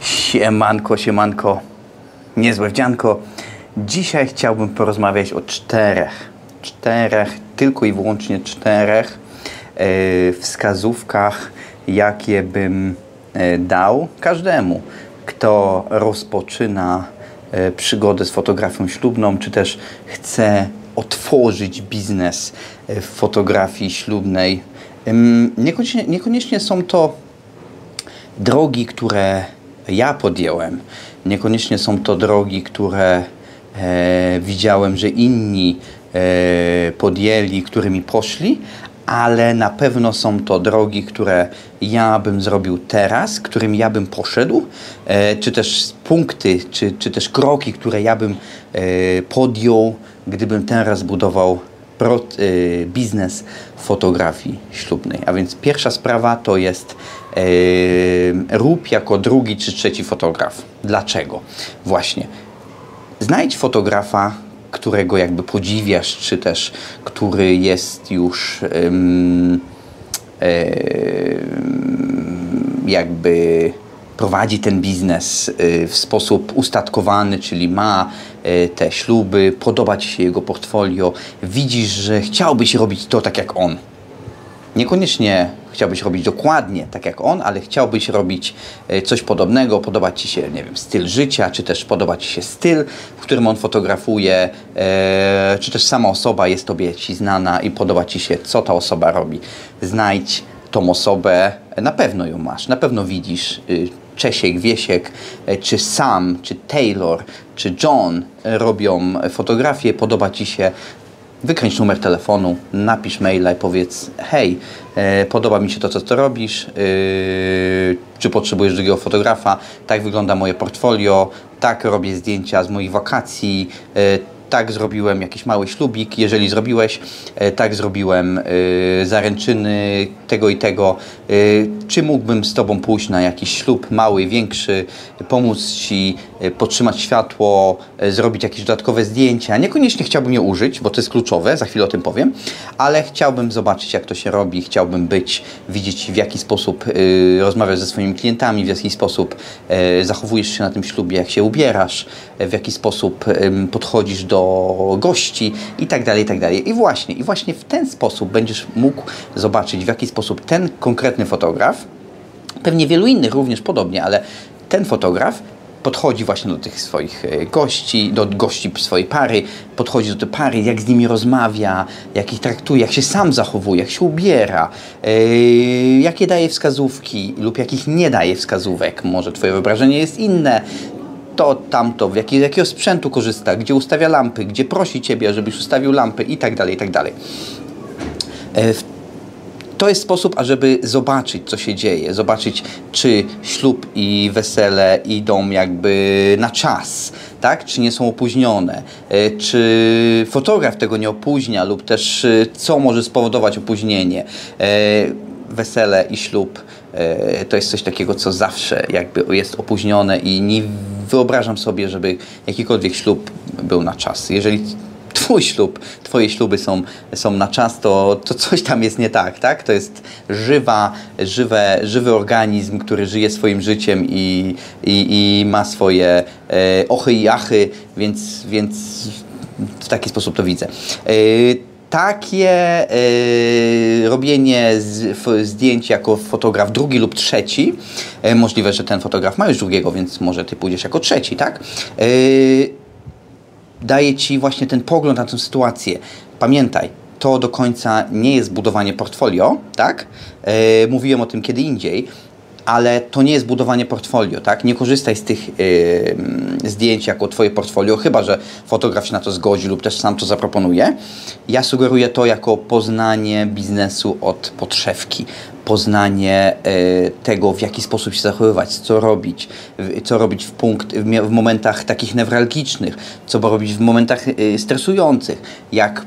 Siemanko, siemanko, niezłe wdzianko. Dzisiaj chciałbym porozmawiać o czterech, czterech, tylko i wyłącznie czterech e, wskazówkach, jakie bym e, dał każdemu, kto rozpoczyna e, przygodę z fotografią ślubną, czy też chce otworzyć biznes w fotografii ślubnej. Niekoniecznie, niekoniecznie są to drogi, które ja podjąłem, niekoniecznie są to drogi, które e, widziałem, że inni e, podjęli, którymi poszli, ale na pewno są to drogi, które ja bym zrobił teraz, którym ja bym poszedł, e, czy też punkty, czy, czy też kroki, które ja bym e, podjął, gdybym teraz budował y, biznes fotografii ślubnej. A więc pierwsza sprawa to jest rób jako drugi czy trzeci fotograf. Dlaczego? Właśnie. Znajdź fotografa, którego jakby podziwiasz, czy też który jest już jakby prowadzi ten biznes y, w sposób ustatkowany, czyli ma y, te śluby, podoba Ci się jego portfolio, widzisz, że chciałbyś robić to tak jak on. Niekoniecznie chciałbyś robić dokładnie tak jak on, ale chciałbyś robić y, coś podobnego, podoba Ci się, nie wiem, styl życia, czy też podoba Ci się styl, w którym on fotografuje, czy też sama osoba jest Tobie Ci znana i podoba Ci się, co ta osoba robi. Znajdź tą osobę, na pewno ją masz, na pewno widzisz, Czesiek, Wiesiek, czy Sam, czy Taylor, czy John robią fotografię, podoba Ci się, wykręć numer telefonu, napisz maila i powiedz hej, e, podoba mi się to, co Ty robisz, e, czy potrzebujesz drugiego fotografa, tak wygląda moje portfolio, tak robię zdjęcia z moich wakacji, e, tak zrobiłem jakiś mały ślubik, jeżeli zrobiłeś, e, tak zrobiłem e, zaręczyny tego i tego, e, czy mógłbym z Tobą pójść na jakiś ślub mały, większy, pomóc Ci podtrzymać światło, zrobić jakieś dodatkowe zdjęcia. Niekoniecznie chciałbym je użyć, bo to jest kluczowe, za chwilę o tym powiem, ale chciałbym zobaczyć, jak to się robi, chciałbym być, widzieć w jaki sposób rozmawiasz ze swoimi klientami, w jaki sposób zachowujesz się na tym ślubie, jak się ubierasz, w jaki sposób podchodzisz do do gości i tak dalej, i tak. I właśnie, i właśnie w ten sposób będziesz mógł zobaczyć, w jaki sposób ten konkretny fotograf, pewnie wielu innych również podobnie, ale ten fotograf podchodzi właśnie do tych swoich e, gości, do gości swojej pary, podchodzi do tej pary, jak z nimi rozmawia, jak ich traktuje, jak się sam zachowuje, jak się ubiera, yy, jakie daje wskazówki lub jakich nie daje wskazówek. Może Twoje wyobrażenie jest inne, to, tamto, w jaki, jakiego sprzętu korzysta, gdzie ustawia lampy, gdzie prosi Ciebie, żebyś ustawił lampy i tak dalej, i tak dalej. E, to jest sposób, ażeby zobaczyć, co się dzieje, zobaczyć, czy ślub i wesele idą jakby na czas, tak? czy nie są opóźnione, e, czy fotograf tego nie opóźnia, lub też e, co może spowodować opóźnienie. Wesele i ślub to jest coś takiego, co zawsze jakby jest opóźnione i nie wyobrażam sobie, żeby jakikolwiek ślub był na czas. Jeżeli twój ślub, twoje śluby są, są na czas, to, to coś tam jest nie tak, tak? To jest żywa, żywe, żywy organizm, który żyje swoim życiem i, i, i ma swoje e, ochy i achy, więc, więc w taki sposób to widzę. E, takie y, robienie z, zdjęć jako fotograf drugi lub trzeci, y, możliwe, że ten fotograf ma już drugiego, więc może ty pójdziesz jako trzeci, tak? Y, daje ci właśnie ten pogląd na tę sytuację. Pamiętaj, to do końca nie jest budowanie portfolio, tak? mówiłem o tym kiedy indziej ale to nie jest budowanie portfolio, tak? Nie korzystaj z tych yy, zdjęć jako Twoje portfolio, chyba że fotograf się na to zgodzi lub też sam to zaproponuje. Ja sugeruję to jako poznanie biznesu od podszewki, poznanie y, tego, w jaki sposób się zachowywać, co robić, co robić w, punkt, w momentach takich newralgicznych, co robić w momentach y, stresujących, jak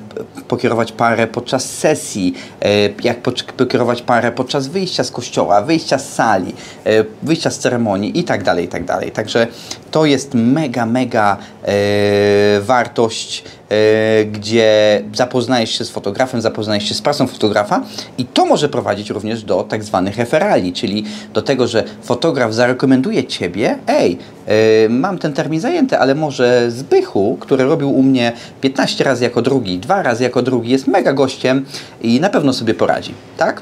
pokierować parę podczas sesji, y, jak pokierować parę podczas wyjścia z kościoła, wyjścia z sali, wyjścia z ceremonii i tak dalej, i tak dalej. Także to jest mega, mega wartość e, gdzie zapoznajesz się z fotografem, zapoznajesz się z pracą fotografa i to może prowadzić również do tak zwanych referali, czyli do tego, że fotograf zarekomenduje Ciebie, ej, e, mam ten termin zajęty, ale może Zbychu, który robił u mnie 15 razy jako drugi, dwa razy jako drugi, jest mega gościem i na pewno sobie poradzi, tak?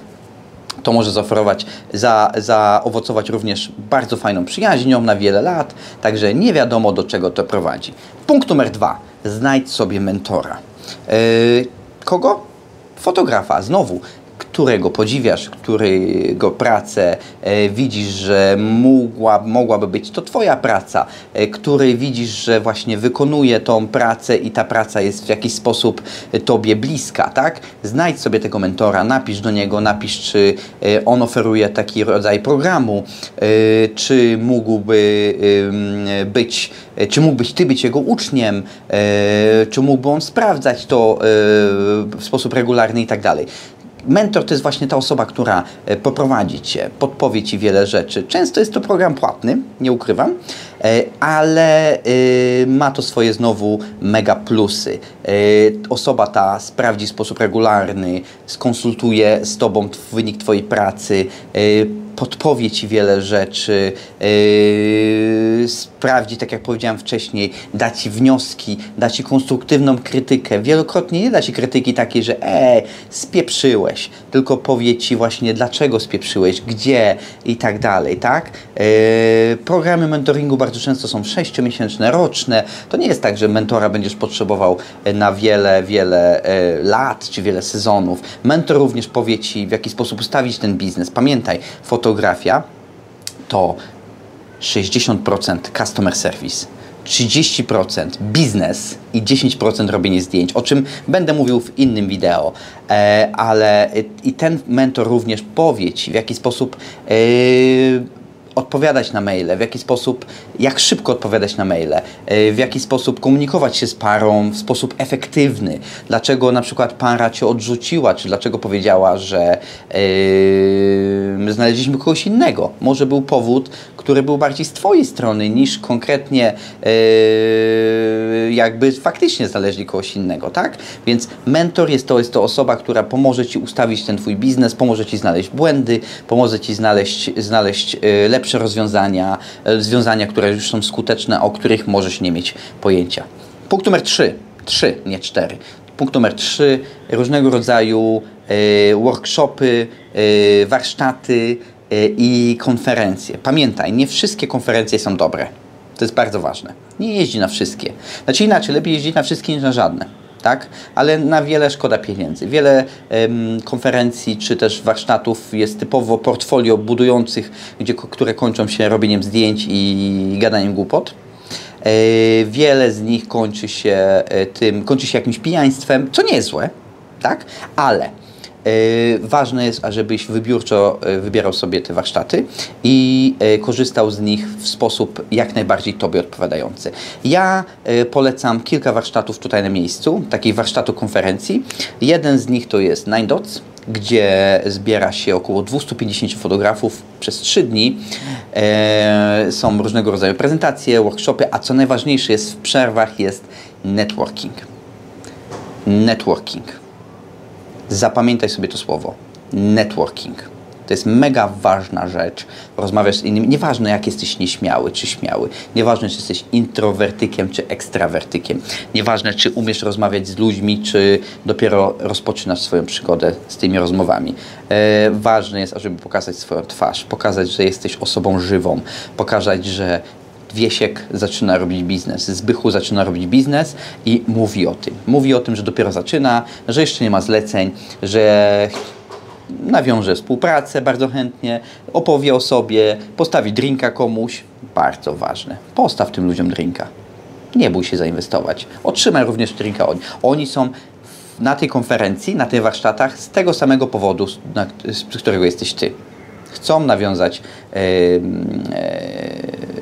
to może zaoferować, za, zaowocować również bardzo fajną przyjaźnią na wiele lat, także nie wiadomo do czego to prowadzi. Punkt numer dwa. Znajdź sobie mentora. Yy, kogo? Fotografa. Znowu, którego podziwiasz, którego pracę e, widzisz, że mogła, mogłaby być to Twoja praca, e, który widzisz, że właśnie wykonuje tą pracę i ta praca jest w jakiś sposób Tobie bliska, tak? Znajdź sobie tego mentora, napisz do niego, napisz, czy e, on oferuje taki rodzaj programu, czy mógłby być, czy mógłbyś Ty być jego uczniem, czy mógłby on sprawdzać to w sposób regularny i tak dalej. Mentor to jest właśnie ta osoba, która e, poprowadzi Cię, podpowie Ci wiele rzeczy. Często jest to program płatny, nie ukrywam, e, ale e, ma to swoje znowu mega plusy. Osoba ta sprawdzi sposób regularny, skonsultuje z Tobą wynik Twojej pracy, podpowie Ci wiele rzeczy, yy, sprawdzi, tak jak powiedziałem wcześniej, da Ci wnioski, da Ci konstruktywną krytykę. Wielokrotnie nie da Ci krytyki takiej, że e, spieprzyłeś, tylko powie Ci właśnie dlaczego spieprzyłeś, gdzie i tak dalej, tak? Yy, programy mentoringu bardzo często są sześciomiesięczne, roczne. To nie jest tak, że mentora będziesz potrzebował na wiele, wiele e, lat czy wiele sezonów. Mentor również powie Ci, w jaki sposób ustawić ten biznes. Pamiętaj, foto fotografia to 60% customer service, 30% biznes i 10% robienie zdjęć, o czym będę mówił w innym wideo, e, ale i ten mentor również powie Ci, w jaki sposób e, odpowiadać na maile, w jaki sposób, jak szybko odpowiadać na maile, e, w jaki sposób komunikować się z parą w sposób efektywny, dlaczego na przykład para cię odrzuciła, czy dlaczego powiedziała, że yy, znaleźliśmy kogoś innego. Może był powód, który był bardziej z Twojej strony niż konkretnie yy, jakby faktycznie znaleźli kogoś innego, tak? Więc mentor jest to, jest to osoba, która pomoże Ci ustawić ten Twój biznes, pomoże Ci znaleźć błędy, pomoże Ci znaleźć, znaleźć yy, lepsze rozwiązania, rozwiązania, które już są skuteczne, o których możesz nie mieć pojęcia. Punkt numer 3. 3, nie 4. Punkt numer 3. Różnego rodzaju workshopy, warsztaty, Y, i konferencje. Pamiętaj, nie wszystkie konferencje są dobre. To jest bardzo ważne. Nie jeździ na wszystkie. Znaczy inaczej, lepiej jeździć na wszystkie niż na żadne. Tak? Ale na wiele szkoda pieniędzy. Wiele um, konferencji czy też warsztatów jest typowo portfolio budujących, gdzie, które kończą się robieniem zdjęć i gadaniem głupot. E, wiele z nich kończy się e, tym, kończy się jakimś pijaństwem, co nie jest złe, tak? Ale ważne jest, ażebyś wybiórczo e, wybierał sobie te warsztaty i e, korzystał z nich w sposób jak najbardziej Tobie odpowiadający. Ja polecam kilka warsztatów tutaj na miejscu, takich warsztatu konferencji. Jeden z nich to jest Nine Dots, gdzie zbiera się około 250 fotografów przez 3 dni. są różnego rodzaju prezentacje, workshopy, a co najważniejsze jest w przerwach jest networking. Networking Zapamiętaj sobie to słowo. Networking. To jest mega ważna rzecz. Rozmawiasz z innymi. Nieważne, jak jesteś nieśmiały czy śmiały. Nieważne, czy jesteś introwertykiem czy ekstrawertykiem. Nieważne, czy umiesz rozmawiać z ludźmi, czy dopiero rozpoczynasz swoją przygodę z tymi rozmowami. E, ważne jest, żeby pokazać swoją twarz, pokazać, że jesteś osobą żywą, pokazać, że Wiesiek zaczyna robić biznes, Zbychu zaczyna robić biznes i mówi o tym. Mówi o tym, że dopiero zaczyna, że jeszcze nie ma zleceń, że nawiąże współpracę bardzo chętnie, opowie o sobie, postawi drinka komuś. Bardzo ważne. Postaw tym ludziom drinka. Nie bój się zainwestować. Otrzymaj również drinka oni. Oni są na tej konferencji, na tych warsztatach z tego samego powodu, z którego jesteś ty. Chcą nawiązać yy, yy,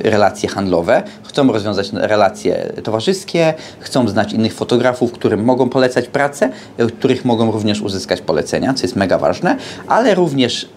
relacje handlowe, chcą rozwiązać relacje towarzyskie, chcą znać innych fotografów, którym mogą polecać pracę, których mogą również uzyskać polecenia, co jest mega ważne, ale również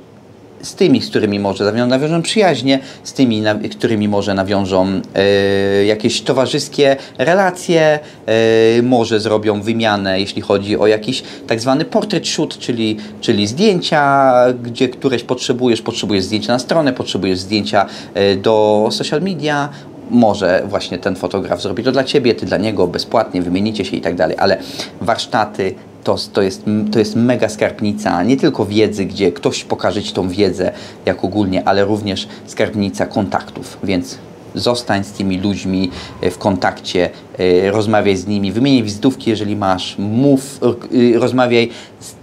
z tymi, z którymi może nawią- nawiążą przyjaźnie, z tymi, na, którymi może nawiążą e, jakieś towarzyskie relacje, e, może zrobią wymianę, jeśli chodzi o jakiś tak zwany portrait shoot, czyli, czyli zdjęcia, gdzie któreś potrzebujesz, potrzebujesz zdjęcia na stronę, potrzebujesz zdjęcia e, do social media, może właśnie ten fotograf zrobi to dla Ciebie, Ty dla niego, bezpłatnie, wymienicie się i tak dalej, ale warsztaty to, to, jest, to jest mega skarbnica nie tylko wiedzy, gdzie ktoś pokaże Ci tą wiedzę jak ogólnie, ale również skarbnica kontaktów, więc zostań z tymi ludźmi e, w kontakcie, e, rozmawiaj z nimi, wymieniaj wizytówki, jeżeli masz, mów, e, rozmawiaj z,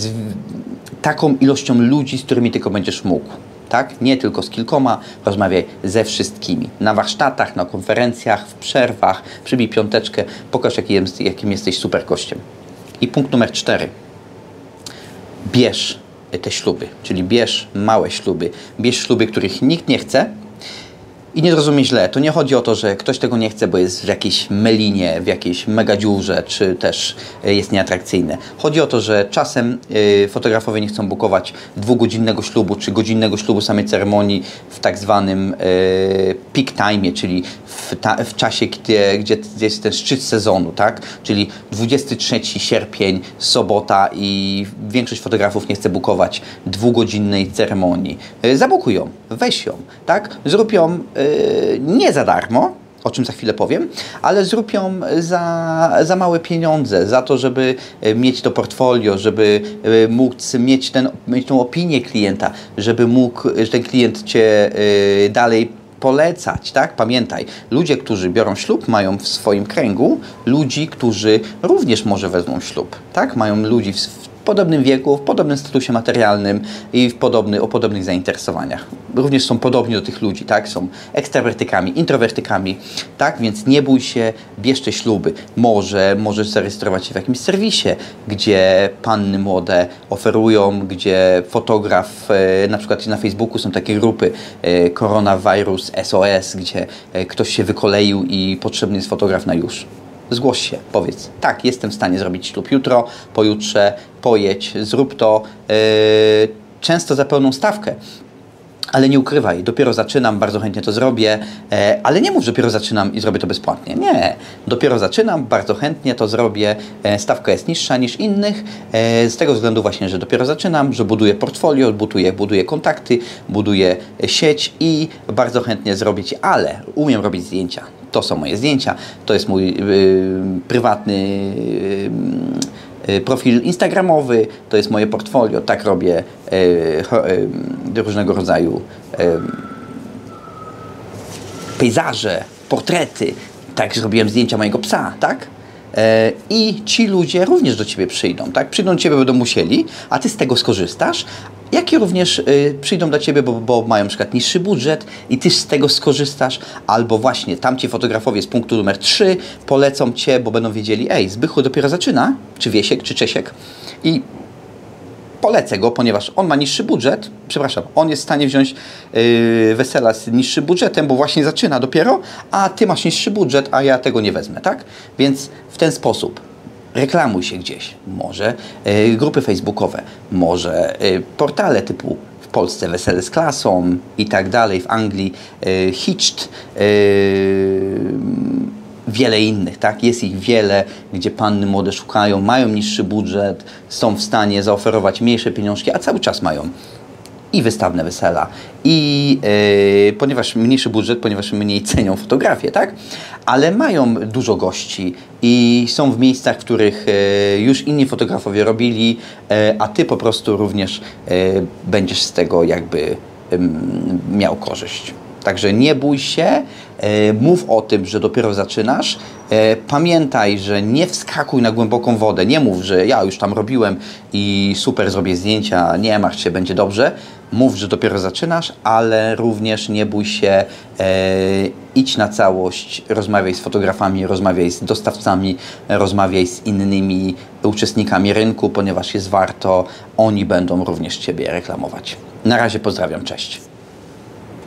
z taką ilością ludzi, z którymi tylko będziesz mógł. Tak? Nie tylko z kilkoma, rozmawiaj ze wszystkimi. Na warsztatach, na konferencjach, w przerwach, przybij piąteczkę, pokaż jaki jest, jakim jesteś super gościem. I punkt numer cztery. Bierz te śluby, czyli bierz małe śluby, bierz śluby, których nikt nie chce, i nie zrozumie źle, to nie chodzi o to, że ktoś tego nie chce, bo jest w jakiejś melinie, w jakiejś megadziurze, czy też y, jest nieatrakcyjny. Chodzi o to, że czasem y, fotografowie nie chcą bukować dwugodzinnego ślubu, czy godzinnego ślubu samej ceremonii w tak zwanym y, peak time, czyli w, ta, w czasie, gdzie, gdzie jest ten szczyt sezonu, tak? Czyli 23 sierpień, sobota i większość fotografów nie chce bukować dwugodzinnej ceremonii. Zabukuj ją, weź ją, tak? Zrób ją nie za darmo, o czym za chwilę powiem, ale zrób ją za, za małe pieniądze, za to, żeby y, mieć to portfolio, żeby y, móc mieć, ten, mieć tą opinię klienta, żeby mógł, że ten klient Cię dalej polecać, tak? Pamiętaj, ludzie, którzy biorą ślub, mają w swoim kręgu ludzi, którzy również może wezmą ślub, tak? Mają ludzi w podobnym wieku, w podobnym statusie materialnym i w podobny, o podobnych zainteresowaniach. Również są podobni do tych ludzi, tak? Są ekstrawertykami, introwertykami, tak? Więc nie bój się, bierz te śluby. Może możesz zarejestrować się w jakimś serwisie, gdzie panny młode oferują, gdzie fotograf, e, na przykład na Facebooku są takie grupy e, Koronawirus SOS, gdzie e, ktoś się wykoleił i potrzebny jest fotograf na już. Zgłoś się, powiedz, tak, jestem w stanie zrobić ślub jutro, pojutrze, pojedź, zrób to, yy, często za pełną stawkę. Ale nie ukrywaj, dopiero zaczynam, bardzo chętnie to zrobię, e, ale nie mów, że dopiero zaczynam i zrobię to bezpłatnie. Nie, dopiero zaczynam, bardzo chętnie to zrobię, e, stawka jest niższa niż innych, e, z tego względu właśnie, że dopiero zaczynam, że buduję portfolio, buduję, buduję kontakty, buduję sieć i bardzo chętnie zrobię Ci, ale umiem robić zdjęcia. To są moje zdjęcia, to jest mój y, prywatny y, y, profil instagramowy, to jest moje portfolio, tak robię y, cho- y, różnego rodzaju y, pejzaże, portrety, tak zrobiłem zdjęcia mojego psa, tak? E, I ci ludzie również do Ciebie przyjdą, tak? Przyjdą do Ciebie, będą musieli, a Ty z tego skorzystasz, jak i również y, przyjdą do Ciebie, bo, bo mają przykład niższy budżet i Ty z tego skorzystasz, albo właśnie tamci fotografowie z punktu numer 3 polecą Cię, bo będą wiedzieli, ej, Zbychu dopiero zaczyna, czy Wiesiek, czy Czesiek i polecę go, ponieważ on ma niższy budżet, przepraszam, on jest w stanie wziąć yy, wesela z niższym budżetem, bo właśnie zaczyna dopiero, a ty masz niższy budżet, a ja tego nie wezmę, tak? Więc w ten sposób reklamuj się gdzieś. Może yy, grupy facebookowe, może yy, portale typu w Polsce Wesele z klasą i tak dalej, w Anglii yy, Hitched, yy, wiele innych, tak? Jest ich wiele, gdzie panny młode szukają, mają niższy budżet, są w stanie zaoferować mniejsze pieniążki, a cały czas mają i wystawne wesela, i yy, ponieważ mniejszy budżet, ponieważ mniej cenią fotografię, tak? Ale mają dużo gości i są w miejscach, w których yy, już inni fotografowie robili, yy, a ty po prostu również będziesz z tego jakby miał korzyść. Także nie bój się, e, mów o tym, że dopiero zaczynasz. E, Pamiętaj, że nie wskakuj na głęboką wodę. Nie mów, że ja już tam robiłem i super zrobię zdjęcia, nie martw się, będzie dobrze. Mów, że dopiero zaczynasz, ale również nie bój się, e, idź na całość, rozmawiaj z fotografami, rozmawiaj z dostawcami, rozmawiaj z innymi uczestnikami rynku, ponieważ jest warto, oni będą również Ciebie reklamować. Na razie pozdrawiam, cześć.